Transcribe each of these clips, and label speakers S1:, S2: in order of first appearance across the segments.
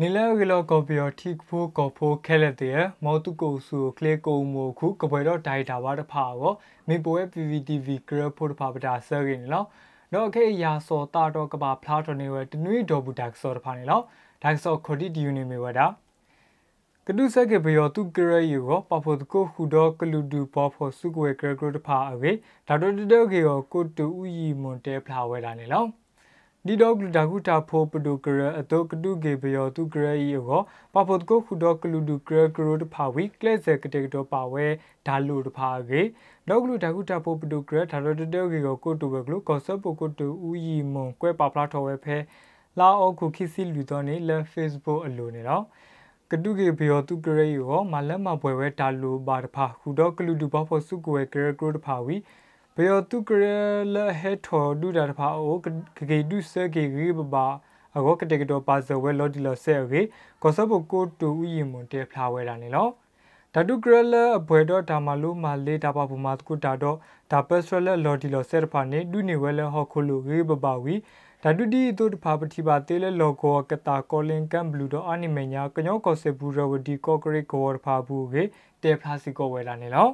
S1: နီလဲဂီလောကော်ပီယောထိဖိုးကော်ဖိုးခဲလက်တဲ့မောတုကိုဆူကလေကိုမိုခုကပွဲတော့ဒိုင်တာဝါတဖာကိုမေပိုရဲ့ PVTV ဂရဖို့တဖာပတာဆာဂင်းနော်တော့ခေရာစောတာတော့ကပါဖလားတော်နေဝတနွေဒေါ်ဘူးဒါဆောတဖာနေနော်ဒါဆောခဒီဒီယူနေမီဝဒါကဒုစကေဘယောတုကရယူကိုပဖို့ကိုခုတော့ကလူဒူပေါ်ဖို့စုကွယ်ဂရဂရတဖာအဝေဒါတော့တောကေကိုကိုတူဥယီမွန်တဲဖလာဝဲတာနေလော ဒီတော့ဒါကုတာဖို့ပဒုကရအတော့ကဒုကေဘယောတုကရယူကိုပဖို့ကိုခုတော့ကလူဒူကရဂရတဖာဝီကလက်စကတေတော့ပါဝဲဒါလူတဖာကေတော့ကလူဒါကုတာဖို့ပဒုကရဒါတော့တောကေကိုကိုတူဘကလူကောဆပ်ဖို့ကိုတူဥယီမွန်ကွဲပါဖလာထော်ဝဲဖဲလာအောက်ခုခိစီလူတော့နေလဲ Facebook အလိုနေတော့ကတုကေဘေယောတုကရေယောမလက်မပွဲဝဲတာလူပါတဖာခုတော့ကလူတူဘဖို့စုကွယ်ကရကရတဖာဝီ ဘေယောတုကရလဟေထောဒူတာတဖာအိုကကေဒုစကေဂီဘဘာအကောကတေကတော့ပါဇဝဲလော်ဒီလော်ဆဲရေကောဆဘကိုတူဥယီမွန်တေဖလာဝဲတာနေလောဓာတုကရလအဘွယ်တော့ဒါမလို့မလေးတာပါဘူမာတကုတာတော့ဒါပက်စရလလော်ဒီလော်ဆဲတဖာနေဒုနေဝဲလဟော်ခုလူဂီဘဘာဝီဓာတုတိတုတဖာပတိပါတေလလောကောကတာကောလင်ကန်ဘလူဒိုအနိမညာကညောကောဆေဘူရဝဒီကောကရိကောရဖာဘူးကေတေဖလာစီကောဝဲလာနေလော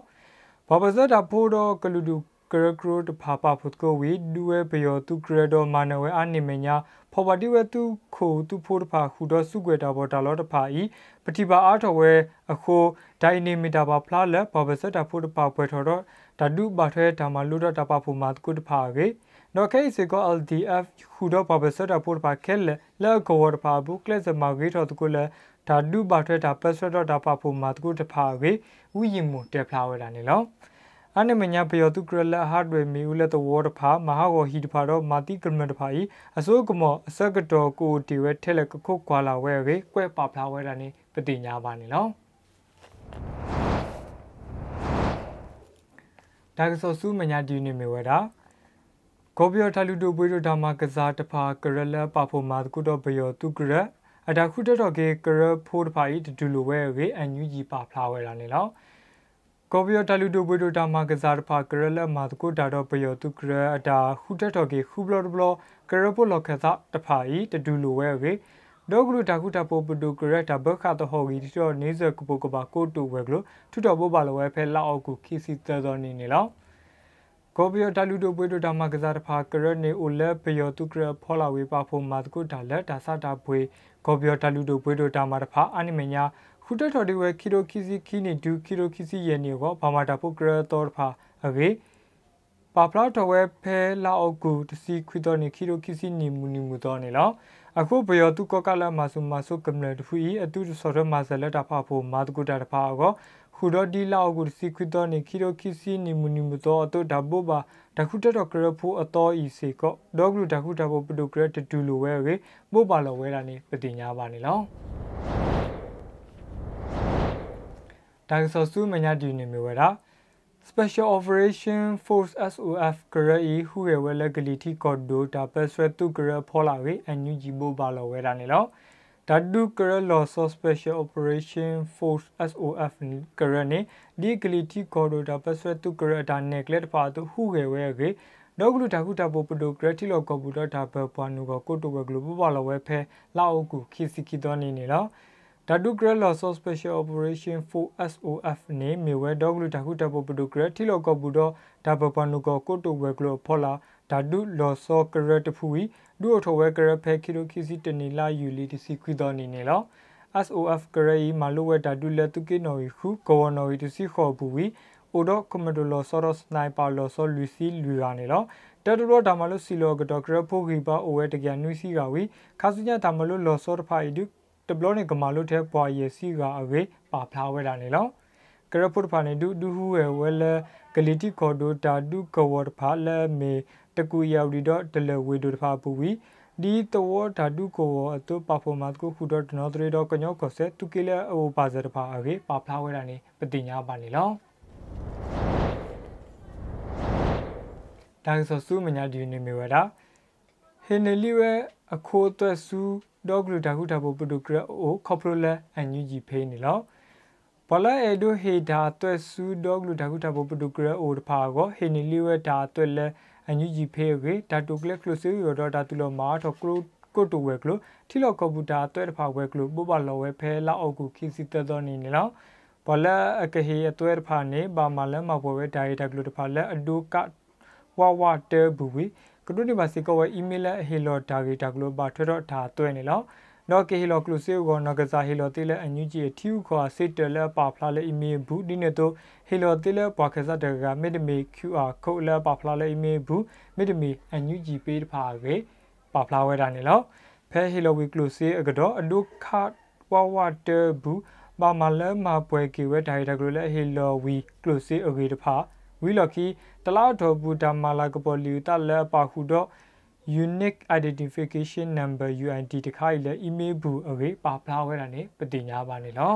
S1: ဘာပဇတ်တာဖိုးတော့ကလူဒူ ကရကရတဖာပါဖုတ်ကိုဝီဒူဝဲဘယောတုကရဒေါ်မနဝဲအနိမညာဖော်ပါတိဝဲတုခိုတုဖိုးတဖာခုတော့စုကွယ်တာဘောတာလောတဖာဤပတိပါအားတော်ဝဲအခုဒိုင်နီမီတာပါဖလားလက်ဘာပဇတ်တာဖိုးတဖာပွဲထော်တော့ဓာတုပါထွဲဓမ္မလူတော့တပါဖူမာကုတဖာကေနော်ကေစီကို LDF ခူတော့ပပစတာပိုပါခဲလလဲကောဝပါဘူးကလစ်မဂေတော်တကူလဲဒါဒူပါထွဲတာပစတော့တာပဖို့မာတကူတဖာကေဥယင်မှုတက်ဖလာဝဲတာနေလော အနိမညာပယောတုကရလဟာဒဝေမီဦးလက်တဝေါ်တဖာမဟာဝဟီတဖာတော့မာတိကရမတဖာဤအစိုးကမောအစကတော်ကိုတီဝဲထဲလက်ခုတ်ကွာလာဝဲကေကွဲပါဖလာဝဲတာနေပတိညာပါနေလောဒါကဆောစုမညာဒီနေမီဝဲတာဂောဘီယထလူတိုပွေးတို့ဒါမကစားတဖာကရလပါဖို့မာကုတော့ဘယောသူကရအဒါခုတတော့ကေကရဖိုးတဖာဤတူလိုဝဲရေအန်ယူဂျီပါဖလာဝဲတာနေလော ဂောဘီယထလူတိုပွေးတို့ဒါမကစားတဖာကရလမာကုဒါတော့ဘယောသူကရအဒါခုတတော့ကေခုဘလော့ဘလော့ကရပိုလော့ခစားတဖာဤတူလိုဝဲရေဒေါဂလူတာခုတာပိုပဒူကရက်တာဘခတ်ဟော်ဂီတီတော့နေဇကပိုကပါကိုတူဝဲကလို့ထူတော်ပိုပါလောဝဲဖဲလောက်အောက်ကိုခီစီသောနေနေလောကောဘီယတာလူတိုပွေတိုတာမကစားတဖာကရနေအိုလက်ဘယောတုကရဖောလာဝေပါဖို့မာတကုတာလက်ဒါစတာပွေကောဘီယတာလူတိုပွေတိုတာမတဖာအနိမညာ ခုတက်တော်ဒီဝဲခီရိုခီစီခီနေဒူခီရိုခီစီယေနေကိုဘာမာတာပုကရတော်တဖာအဝေပါပလာတော်ဝဲဖဲလာအုတ်ကူတစီခွီတော်နေခီရိုခီစီနီမူနီမူတော်နေလောအခုဘယောတုကောကလာမဆုမဆုကမ္လတဖူဤအတူဆော်ရမဆလက်တာဖာဖို့မာတကုတာတဖာကိုခုတော့ဒီလောက်ကိုစီခွတော့နေခီတော့ခီစီနီမူနီမတော့တော့ဒါဘောပါတခုတက်တော့ကရဖို့အတော်ဤစေကောဒေါဂလူတခုတဘောပဒုကရတတူလိုဝဲရေမို့ပါလောဝဲတာနေပတိညာပါနေလော ဒါဆိုစုမညာဒီနေမြဝဲတာ Special Operation Force SOF ကရဤဟူရဝဲလက်ကလီတီကော့ဒိုတာပက်ဆွဲတုကရဖောလာဝေအန်ယူဂျီမို့ပါလောဝဲတာနေလောဓာတုကရလော်ဆော့ Special Operation Force SOF ကရနေဒီကလီတီကော်ဒိုတာပစဝတုကရတာနက်ကလက်ပါတူဟူငယ်ဝဲကေဒေါဂလူတာကုတာပိုပဒိုဂရတီလောကော်ပူတာတာဘပွားနူကိုကိုတိုဝဲဂလူပပလောဝဲဖဲလောက်ကူခီစီကီတော်နေနေလော ဓာတုဂရလော်ဆော့ Special Operation Force SOF နေမြေဝဲဒေါဂလူတာကုတာပိုပဒိုဂရတီလောကော်ပူတော့တာဘပွားနူကိုကိုတိုဝဲဂလူဖောလာဓာတုလော်ဆော့ကရတဖူဝီဒူအထောဝဲကရဖဲခီရိုခီစီတနီလာယူလီတစီခွီတော်နေနေလော SOF ကရေမာလိုဝဲတာဒူလက်တုကေနော်ခုကောနော်ရီတစီခေါ်ဘူးဝီအိုဒကွန်မဒိုလောဆော့စနိုက်ပါလောဆောလူစီလူရနေလောတတူတော့ဒါမလို့စီလောကတော့ဂရဖိုဂီပါအိုဝဲတကနွီစီကဝီခါစညာဒါမလို့လောဆော့တဖိုင်ဒူ တဘလောနေကမာလို့တဲ့ပွာရစီကအဝေးပါဖလာဝဲတာနေလောကရပုတ်ဖာနေဒူဒူဟူဝဲဝဲလဂလီတီခေါ်ဒိုတာဒူကဝတ်ဖာလဲမေတကူယော်ဒီတော့ဒလဝေဒိုတဖာပူဝီဒီတော့ဓာတုကိုအတူ performance ကိုခုတော့ဒနော်တရီတော့ကညောကဆက်သူကေလအဝပါဇရပါအကေပါဖလာဝဲတာနေပတိညာပါနေလောဒါဆိုစုမညာဒီနေမီဝတာဟေနလီဝဲအခိုးသွက်စု ဒေါဂလူတာခုတာပိုပဒုကရအိုကော်ပရိုလာအန်ယူဂျီဖေးနေလောဘလာအေဒိုဟေဒါသွက်စုဒေါဂလူတာခုတာပိုပဒုကရအိုတဖာကိုဟေနလီဝဲဒါသွက်လဲအန်ယူဂျီဖေးကေဒါတိုကလက်ကလိုစီရောတော့ဒါတူလောမာထောကလုကိုတိုဝဲကလိုထီလော့ကွန်ပျူတာတွဲတဖာဝဲကလိုပို့ပါလော်ဝဲဖဲလောက်အုပ်ကူခီစီတတော်နေနေလောဘလာအကဟေအတွဲတဖာနေဘာမလမဘောဝဲဒါရီတကလိုတဖာလက်အဒိုကဝဝတဲဘူဝီ ကဒုနေပါစီကဝဲအီးမေးလဟေလော်ဒါရီတကလိုဘာထွဲတော့ဒါတွဲနေလောနော်ကေဟီလိုကလူစီကိုနော်ကစားဟီလိုတီလဲအန်ယူဂျီထီယူခွာစစ်တလဲပါဖလာလဲအီမေးဘူးဒီနေတော့ဟီလိုတီလဲပွားခစားတကမစ်ဒမီ QR ခုတ်လဲပါဖလာလဲအီမေးဘူးမစ်ဒမီအန်ယူဂျီပေးတဖာကေပါဖလာဝဲတာနေလောဖဲဟီလိုဝီကလူစီအကတော့အဒုခတ်ဝဝတဘူးဘာမလဲမပွဲကေဝဲဒိုင်တာကလေးဟီလိုဝီကလူစီအဂေတဖာ ဝီလကီတလောက်တော်ဘူးတမလာကပေါ်လီတလဲပါခုတော့ unique identification number UID တခါလေ email ဘူးအဝေးပါဖလာဝဲတာနေပတိညာပါနေလော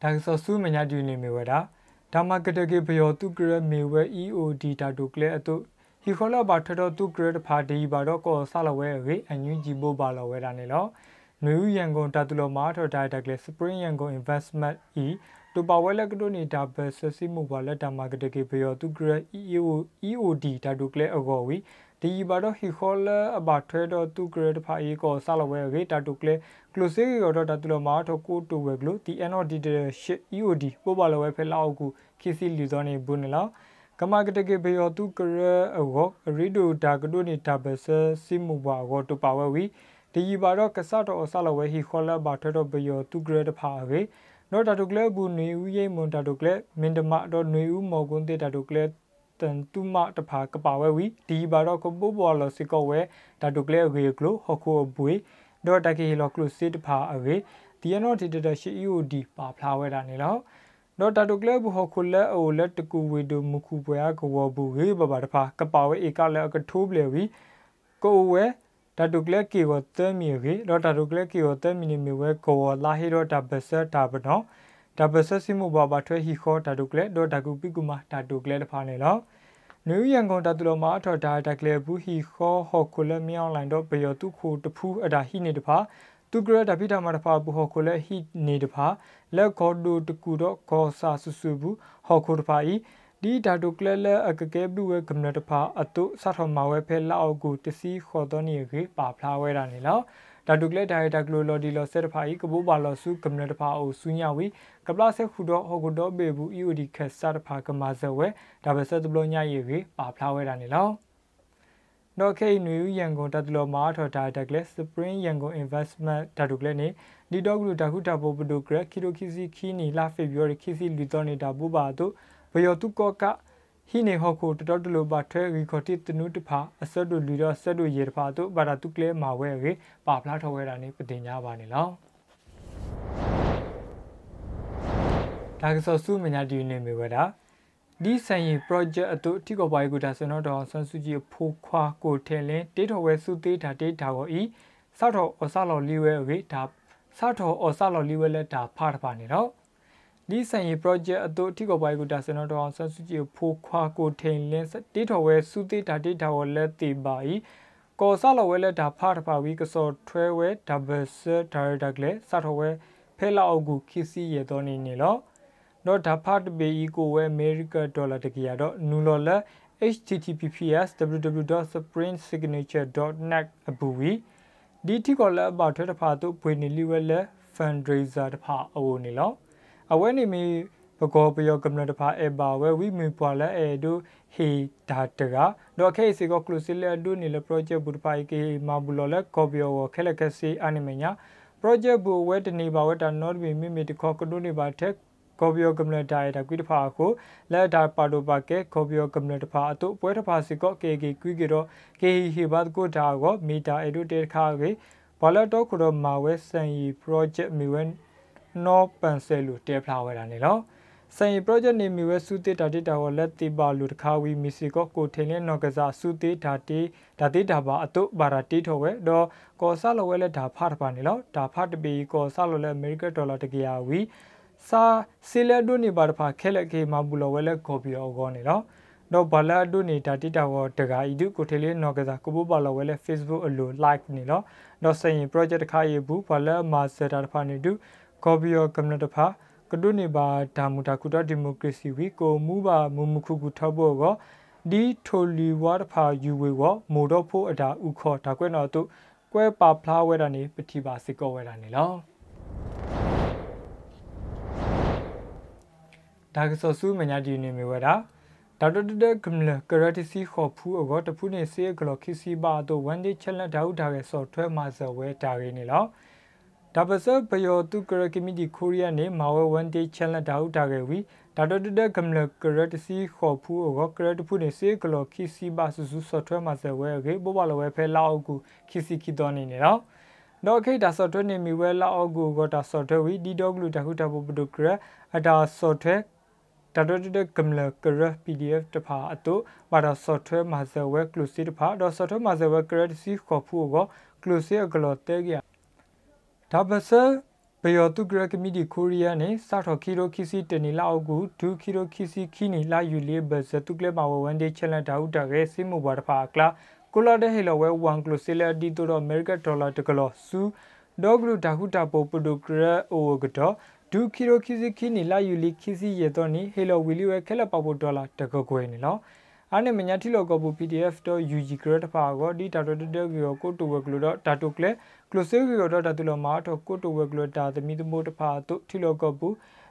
S1: ဒါဆိုဆူမညာဒီနေမီဝဲတာဒါမကတကေဘယောတုကရမေဝဲ EOD တာတုကလေအတုဟီခေါ်လာဘာထတော့တုကရတဖာဒီဘာတော့ကောဆလာဝဲဝေအန်ယူဂျီဘိုဘာလာဝဲတာနေလောနွေရန်ကုန်တာတူလောမာထော်ဒါတကလေ Spring ရန်ကုန် Investment E တူပါဝဲလက်ကတိုနေတာဘဆစီမူပါလက်တာမာကတကေဘယောတူဂရ EO EOD တာတူကလေအကောဝီဒီဘာတော့ဟီခေါ်လာအဘထွဲတော့တူဂရတဖာအေကောဆလာဝဲဝေတာတူကလေကလိုစီရောတော့တာတူလောမာထော်ကိုတူဝဲကလို TNOD ရှစ် EOD ပိုပါလဝဲဖဲလောက်ကူခီစီလီဇောနေဘူးနလားကမကတကေဘေယောတူကရအဝရီဒိုဒါကဒိုနေတာဘဆစီမူပါဝတူပါဝဲဝီဒီဘာတော့ကဆတ်တော့ဆလာဝဲဟီခေါ်လာဘာထွဲတော့ဘေယောတူဂရတဖာဝေ နော်တာတုကလဲဘူးနွေဦးရိမွန်တာတုကလဲမင်တမတော့နွေဦးမော်ကွန်းတေတာတုကလဲတန်တူမတဖာကပါဝဲဝီဒီဘာတော့ကပိုးပေါ်လစကောဝဲတာတုကလဲဝေကလိုဟခုဘွေတော့တကေလောကလိုစစ်တဖာအဝေဒီယနောတီတတရှိ EOD ပါဖလာဝဲတာနေလောနော်တာတုကလဲဘူးဟခုလဲအိုလက်တကူဝေဒမခုပွဲကဝဘူးဝေဘဘာတဖာကပါဝဲဧကလဲကထိုးပလေဝီကိုဝဲ ဒါတုကလကေဝတမီရေတော့ဒါတုကလကေဝတမီနီမီဝဲကိုလာဟီတော့ဒါဘဆတ်ဒါဘနော်ဒါဘဆတ်စီမူဘာဘာထွဲဟီခေါ်ဒါတုကလတော့ဒါကူပိကူမာဒါတုကလတဖာနေလောနယူးရန်ကုန်တာတူလောမာအထော်ဒါဒါကလေဘူးဟီခေါ်ဟော်ကိုလမြောင်းလိုင်းတော့ဘယောတုခိုတဖူးအဒါဟီနေတဖာသူကရဒါပိတာမတဖာဘူးဟော်ကိုလေဟီနေတဖာလက်ခေါ်ဒိုတကူတော့ခေါ်စာဆူဆူဘူးဟော်ကိုတဖာဤ ဒီဓာတုကလလအကကဲဘလူဝဲကမ္နတဖာအတုစထမဝဲဖဲလောက်ကိုတစီခေါ်တော့နေခေပါဖလာဝဲတာနေလောဓာတုကလဒါရတာကလိုလော်ဒီလော်ဆက်တဖာဤကဘိုးပါလော်စုကမ္နတဖာအိုဆူညဝီကပလာဆက်ခုတော့ဟောကုတော့ဘေဘူး EOD ခက်စတဖာကမာဇဝဲဒါဘဆက်တဘလညယေခေပါဖလာဝဲတာနေလောနော်ခေနွေရန်ကုန်တတလောမာထော်ဒါတက်ကလ Spring ရန်ကုန် Investment ဓာတုကလနေဒီတော့ကလူတခုတဘောပဒုကရခီရိုခီစီခီနီလာဖေဗရီခီစီလီတော်နေတာဘူပါတို့ ဘယောတုကောကဟိနေဟောကိုတတော်တလိုပါထွဲရီခေါတိတနုတဖာအစတ်တို့လူတော့ဆက်တို့ရေတဖာတို့ဘာသာတုကလဲမာဝဲရေပါဖလားထော်ဝဲတာနေပတင်냐ပါနေလောဒါကစောစုမညာဒီနေမြဝဲတာဒီဆိုင်ရင် project အတူတိကောပါရီကိုဒါစနော်တော်ဆန်းစုကြည်ဖိုးခွာကိုထဲလင်းတေးတော်ဝဲစုသေးတာတေးတာကိုဤစောက်တော်အစလော်လီဝဲရေဒါစောက်တော်အစလော်လီဝဲလက်တာဖားတပါနေတော့ ဒီဆိုင်ရီ project အတူထိကောပိုင်ကိုဒါစနော်တော်ဆဆူချီဖိုခွာကိုထိန်လင်းတေးတော်ဝဲစုတေးတာတေးတော်လက်တီပါဤကောဆာလဝဲလက်ဒါဖာတပါဝီကစောထွဲဝဲဒဘဆဒါရဒကလေစတော်ဝဲဖဲလာအုပ်ကူခီစီရတော်နေနေလောတော့ဒါဖတ်ဘေဤကိုဝဲအမေရိကဒေါ်လာတကီယာတော့နူလော်လာ https www.springsignature.net အပူဝီဒီတီကောလာဘာထွဲတဖာတို့ဘွေနေလီဝဲလက် fundraiser တဖာအိုနေလော အဝဲနေမီပကောပယောကမ္နတဖာအဘာဝဲဝိမီပွာလဲအဲဒိုဟေဒါတကတော့ခဲစီကိုကလုစီလဲဒိုနီလ project ဘူဖိုင်ကေမာဘူလောလဲကောပယောခဲလက်ခစီအနိမညာ project ဘူဝဲတနေပါဝဲတာ not be မိမိတခေါကဒိုနေပါတက်ကော်ပီယိုကမ္နတာရတာကွီတဖာကိုလက်တာပါတိုပါကေကော်ပီယိုကမ္နတဖာအတုပွဲတဖာစီကောကေကေကွီကေတော့ကေဟီဘတ်ကိုတာကိုမီတာအဒုတေခါကေဘလတော့ခုတော့မာဝဲစန်ယီ project မီဝဲ နော်ပန်ဆယ်လူတဲဖလာဝဲတာနေလောဆိုင် project နေမီဝဲစုတေတာတေတာဝလက်တိပါလူတခါဝီမီစီကိုကိုထင်းလင်းနော်ကစားစုတေတာတေဒါတေတာပါအတုဘာရာတေထောဝဲတော့ကောဆာလဝဲလက်ဒါဖတ်ပါနေလောဒါဖတ်တပီကောဆာလလက်အမေရိကန်ဒေါ်လာတကရာဝီစာစီလက်ဒိုနေပါတဖာခဲလက်ကေမဘူလဝဲလက်ကော်ပီအောကောနေလောတော့ဘလာဒိုနေတာတိတာဝတကဤဒုကိုထေလေးနော်ကစားကိုဘောပါလဝဲလက် Facebook အလို like နေလောတော့ဆိုင် project တခါရေဘူးဘလာမာစတာတဖာနေဒု ကော်ပီယောကမ္နတဖာကဒုနေပါဒါမူတာကုတဒီမိုကရေစီဝီကိုမူပါမူမခုခုထောက်ဖို့ကောဒီထိုလီဝါတဖာယူဝေဝမိုတော့ဖို့အတာဥခေါ်ဒါကွဲ့တော့သူကွဲပါဖလားဝဲတာနေပတိပါစစ်ကောဝဲတာနေလောဒါကဆောဆူမညာဒီနေမီဝဲတာဒေါက်တာတကမလကရတီစီခေါ်ဖူးအောတဖူးနေစေကလခီစီဘာတော့ဝန်ဒီချက်လက်ဒါဥဒါရဲ့ဆော့ထွဲမှာဇဝဲတာရင်းနေလော ဒါပစဘယောတုကရကမီဒီကိုရီးယားနေမာဝဲဝန်ဒီချက်လက်ဒါဥဒါရဲ့ဝီဒါတတကမလကရတီစီခေါ်ဖူးအောကရတဖူးနေစေကလခီစီဘာဆူဆူဆော့ထွဲမှာဇဝဲရေဘောဘလဝဲဖဲလောက်ကူခီစီခီတော်နေနေလောတော့ခိတာဆော့ထွဲနေမီဝဲလောက်ကူကတာဆော့ထွဲဝီဒီဒေါဂလူတခုတဘူပဒုကရအတာဆော့ထွဲဒါတော့တဲ့ကမ္လကရ PDF တဖာအတုဘာသာ software မှာဇဝဲ close တဖာတော့ software မှာဇဝဲ credit ခေါ်ဖို့ကို close အကလောတဲကြ ဒါပစဘယောတုဂရကမီဒီကိုရီးယားနဲ့စာထော်ခီရိုခီစီတနီလာအုပ်ကူဒူခီရိုခီစီခီနီလာယူလေးဘဇတုကလေပါဝဝန်ဒေးချလန်ဒါဥတာရဲ့စီမူဘာတဖာကလာကိုလာတဲ့ဟေလဝဲ1 close လေဒီတိုတော့ American dollar တကလောစူဒေါဂလူဒါဟုတာပိုပဒိုဂရအိုကတော့ဒူခီရိုခီစီခီနီလာယူလီခီစီရေတော့နီဟေလိုဝီလီဝဲခဲလက်ပပဒေါ်လာတကကွယ်နီလော အားနဲ့မညာထီလောကဘူ PDF တော့ UG grade ဖာကိုဒီတာတိုတက်ကိုကိုတိုဝကလိုတော့တာတိုကလေကလိုဆေကိုတော့တာတူလောမာတော့ကိုတိုဝကလိုတာသမီသမုတ်တဖာတို့ထီလောကဘူ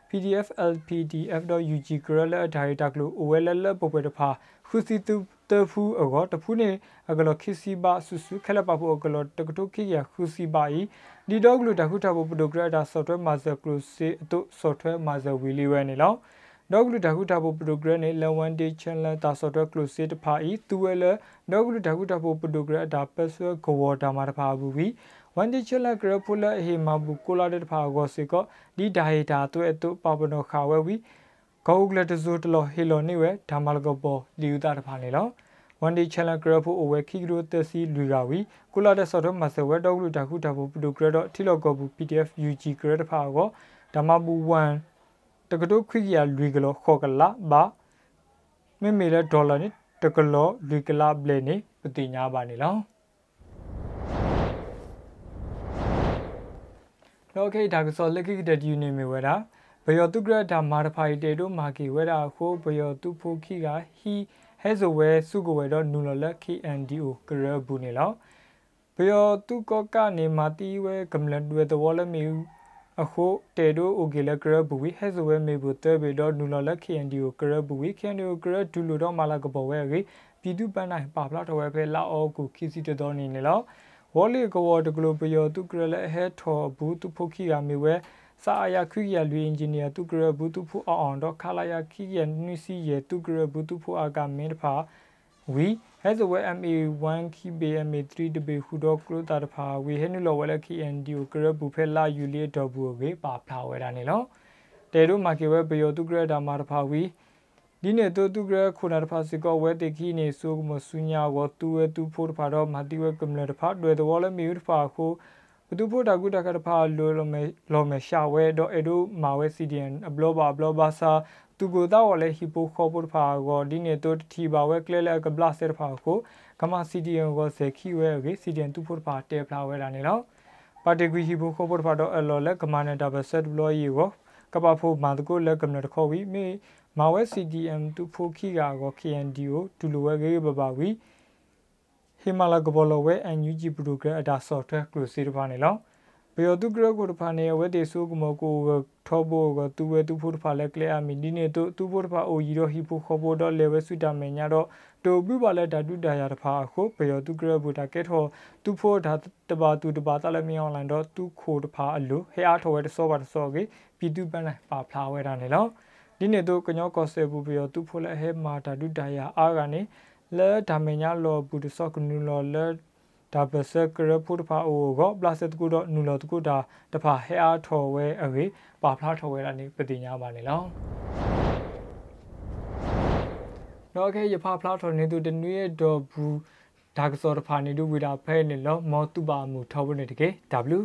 S1: PDF LPDF.UG grade အဒါရီတာကလို OLL ပပတဖာခုစီတူတဖူအောတဖူနေအကလခိစီဘာဆူဆူခလပပအကလတကတုခိယခုစီဘာဤဒီတော့ကလူတခုထဖို့ပရိုဂရတာ software master close စေအတု software master ဝီလီဝဲနေလော ဒေါကလူတခုထဖို့ program နဲ့ level 1 channel တာ software close စေတဖာဤသူဝဲလဒေါကလူတခုထဖို့ program တာ password ကိုဝတာမှာတဖာဘူးပြီး one day channel graph ဖလာဟေမဘူကိုလာတဲ့တဖာကိုစေကဒီ data တွေ့အတုပပနောခါဝဲဝီကောဂလတဇိုတလဟီလိုနေဝဲဓမ္မလကပေါ်လီယူတာတဖာနေလော one day challenge graph အဝဲခိကရိုတစီလူရာဝီကုလာတဲ့ software မှာစဝဲတော့လူတခုတဘူးပဒို grade တော့ထီလောကဘူး pdf ug grade ဖာကိုဓမ္မဘူ1 တကတိုခွိကရလွေကလောခောကလာဘာမေမေလဒေါ်လာနိတကလောလွေကလာဘလေနိပတိညာပါနေလောလောကေဒါကစောလက်ကိတတူနေမီဝဲတာဘယောတုကရဒါမာတဖာရီတေတို့မာကီဝဲတာခိုဘယောတုဖိုခိကဟီဟဲဆိုဝဲစုကိုဝဲတော့နူလလက် KNDO ကရဘူးနေလောဘယောတုကောကနေမာတီဝဲကမလန်တွေတဝလမီ အခုတေဒိုအိုဂေလကရဘူဝီဟဲဆိုဝဲမေဘူတဲဘေတော့နူလလက် KNDO ကရဘူဝီ KNDO ကရဒူလိုတော့မာလာကပေါ်ဝဲရီပြည်သူပန်းနိုင်ပါဖလာတော်ဝဲဖဲလာအောကိုခီစီတတော်နေနေလောဝေါ်လီကဝတကလိုပယောတုကရလက်ဟဲထော်ဘူးတုဖိုခီယာမီဝဲစာအယာခိရလူအင်ဂျင်နီယာသူကရဘူးသူဖူအောင်တော့ခလာယာခိရနုစီရသူကရဘူးသူဖူအာကမင်းတဖာ ဝီဟဲ့ဇဝဲ MA1 ခိဘေ MA3 တဘေဟူတော့ကလိုတာတဖာဝီဟဲနုလောဝဲလက် KND ကိုကရဘူးဖဲလာယူလီတော့ဘူးဝေပါဖလာဝဲတာနေလောတဲတို့မာကေဝဲဘယောသူကရတာမာတဖာဝီဒီနေတော့သူကရခုနာတဖာစကောဝဲတေခိနေဆိုမဆုညာဝတူဝဲတူဖို့တဖာတော့မာတိဝဲကမလတဖာတွေ့တော်လည်းမီတဖာခိုဘသူဖို့တာကုတကတဖာလိုလိုမဲလောမဲရှာဝဲတော့အဲ့တို့မာဝဲ CDN ဘလောဘာဘလောဘာစာ သူကိုတော့လည်းဟီပိုခေါ်ဖို့တဖာကိုဒီနေတော့တီပါဝဲကလဲလဲကဘလတ်စတဖာကိုကမ CDN ကိုဇေခီဝဲကေ CDN သူဖို့တဖာတဲဖလာဝဲတာနေတော့ပါတီဂီဟီပိုခေါ်ဖို့တဖာတော့အလော်လက်ကမနတာဘဆက်ဘလောယီကိုကပဖို့မာတကိုလက်ကမနတခေါ်ပြီးမေမာဝဲ CDM သူဖို့ခီကာကို KND ကိုဒူလိုဝဲကေဘဘာဝီဟီမာလာကဘောလဝဲအန်ယူဂျီပရိုဂရမ်အတာဆော့ဖ်ဝဲကလိုစီတဖာနေလော ဘီယိုတုဂရကိုတဖာနေဝဲတေဆိုကမကိုထောဘောကသူဝဲသူဖို့တဖာလဲကလေအမီဒီနေတူသူဖို့တဖာအိုကြီးတော့ဟီပိုခေါ်ဘောတော့လေဝဲဆွတာမင်ညာတော့တိုပြပါလဲဓာတုဒါယာတဖာအခုဘီယိုတုဂရဘူတာကဲထောသူဖို့ဓာတပါသူတပါတလည်းမအောင်လိုင်းတော့သူခိုတဖာအလိုဟဲအားထော်ဝဲတစောပါတစောကေပြည်သူပန်းလိုက်ပါဖလာဝဲတာနေလောဒီနေတော့ကညောကောဆေဘူဘီယိုသူဖို့လဲဟဲမာဓာတုဒါယာအားကနေလဲဒါမညာလောဘူဒဆော့ကနူလောလဲ ဒါပစကရဖုတဖာအိုကိုပလစတကူတော့နူလောတကူတာတဖာဟဲအားထော်ဝဲအဝေးပါဖလားထော်ဝဲတာနေပတိညာပါနေလောတော့ခဲရဖာဖလားထော်နေသူတနွေတော့ဘူးဒါကစောတဖာနေသူဝီတာဖဲနေလောမောတုပါမူထော်ဝဲနေတကေ W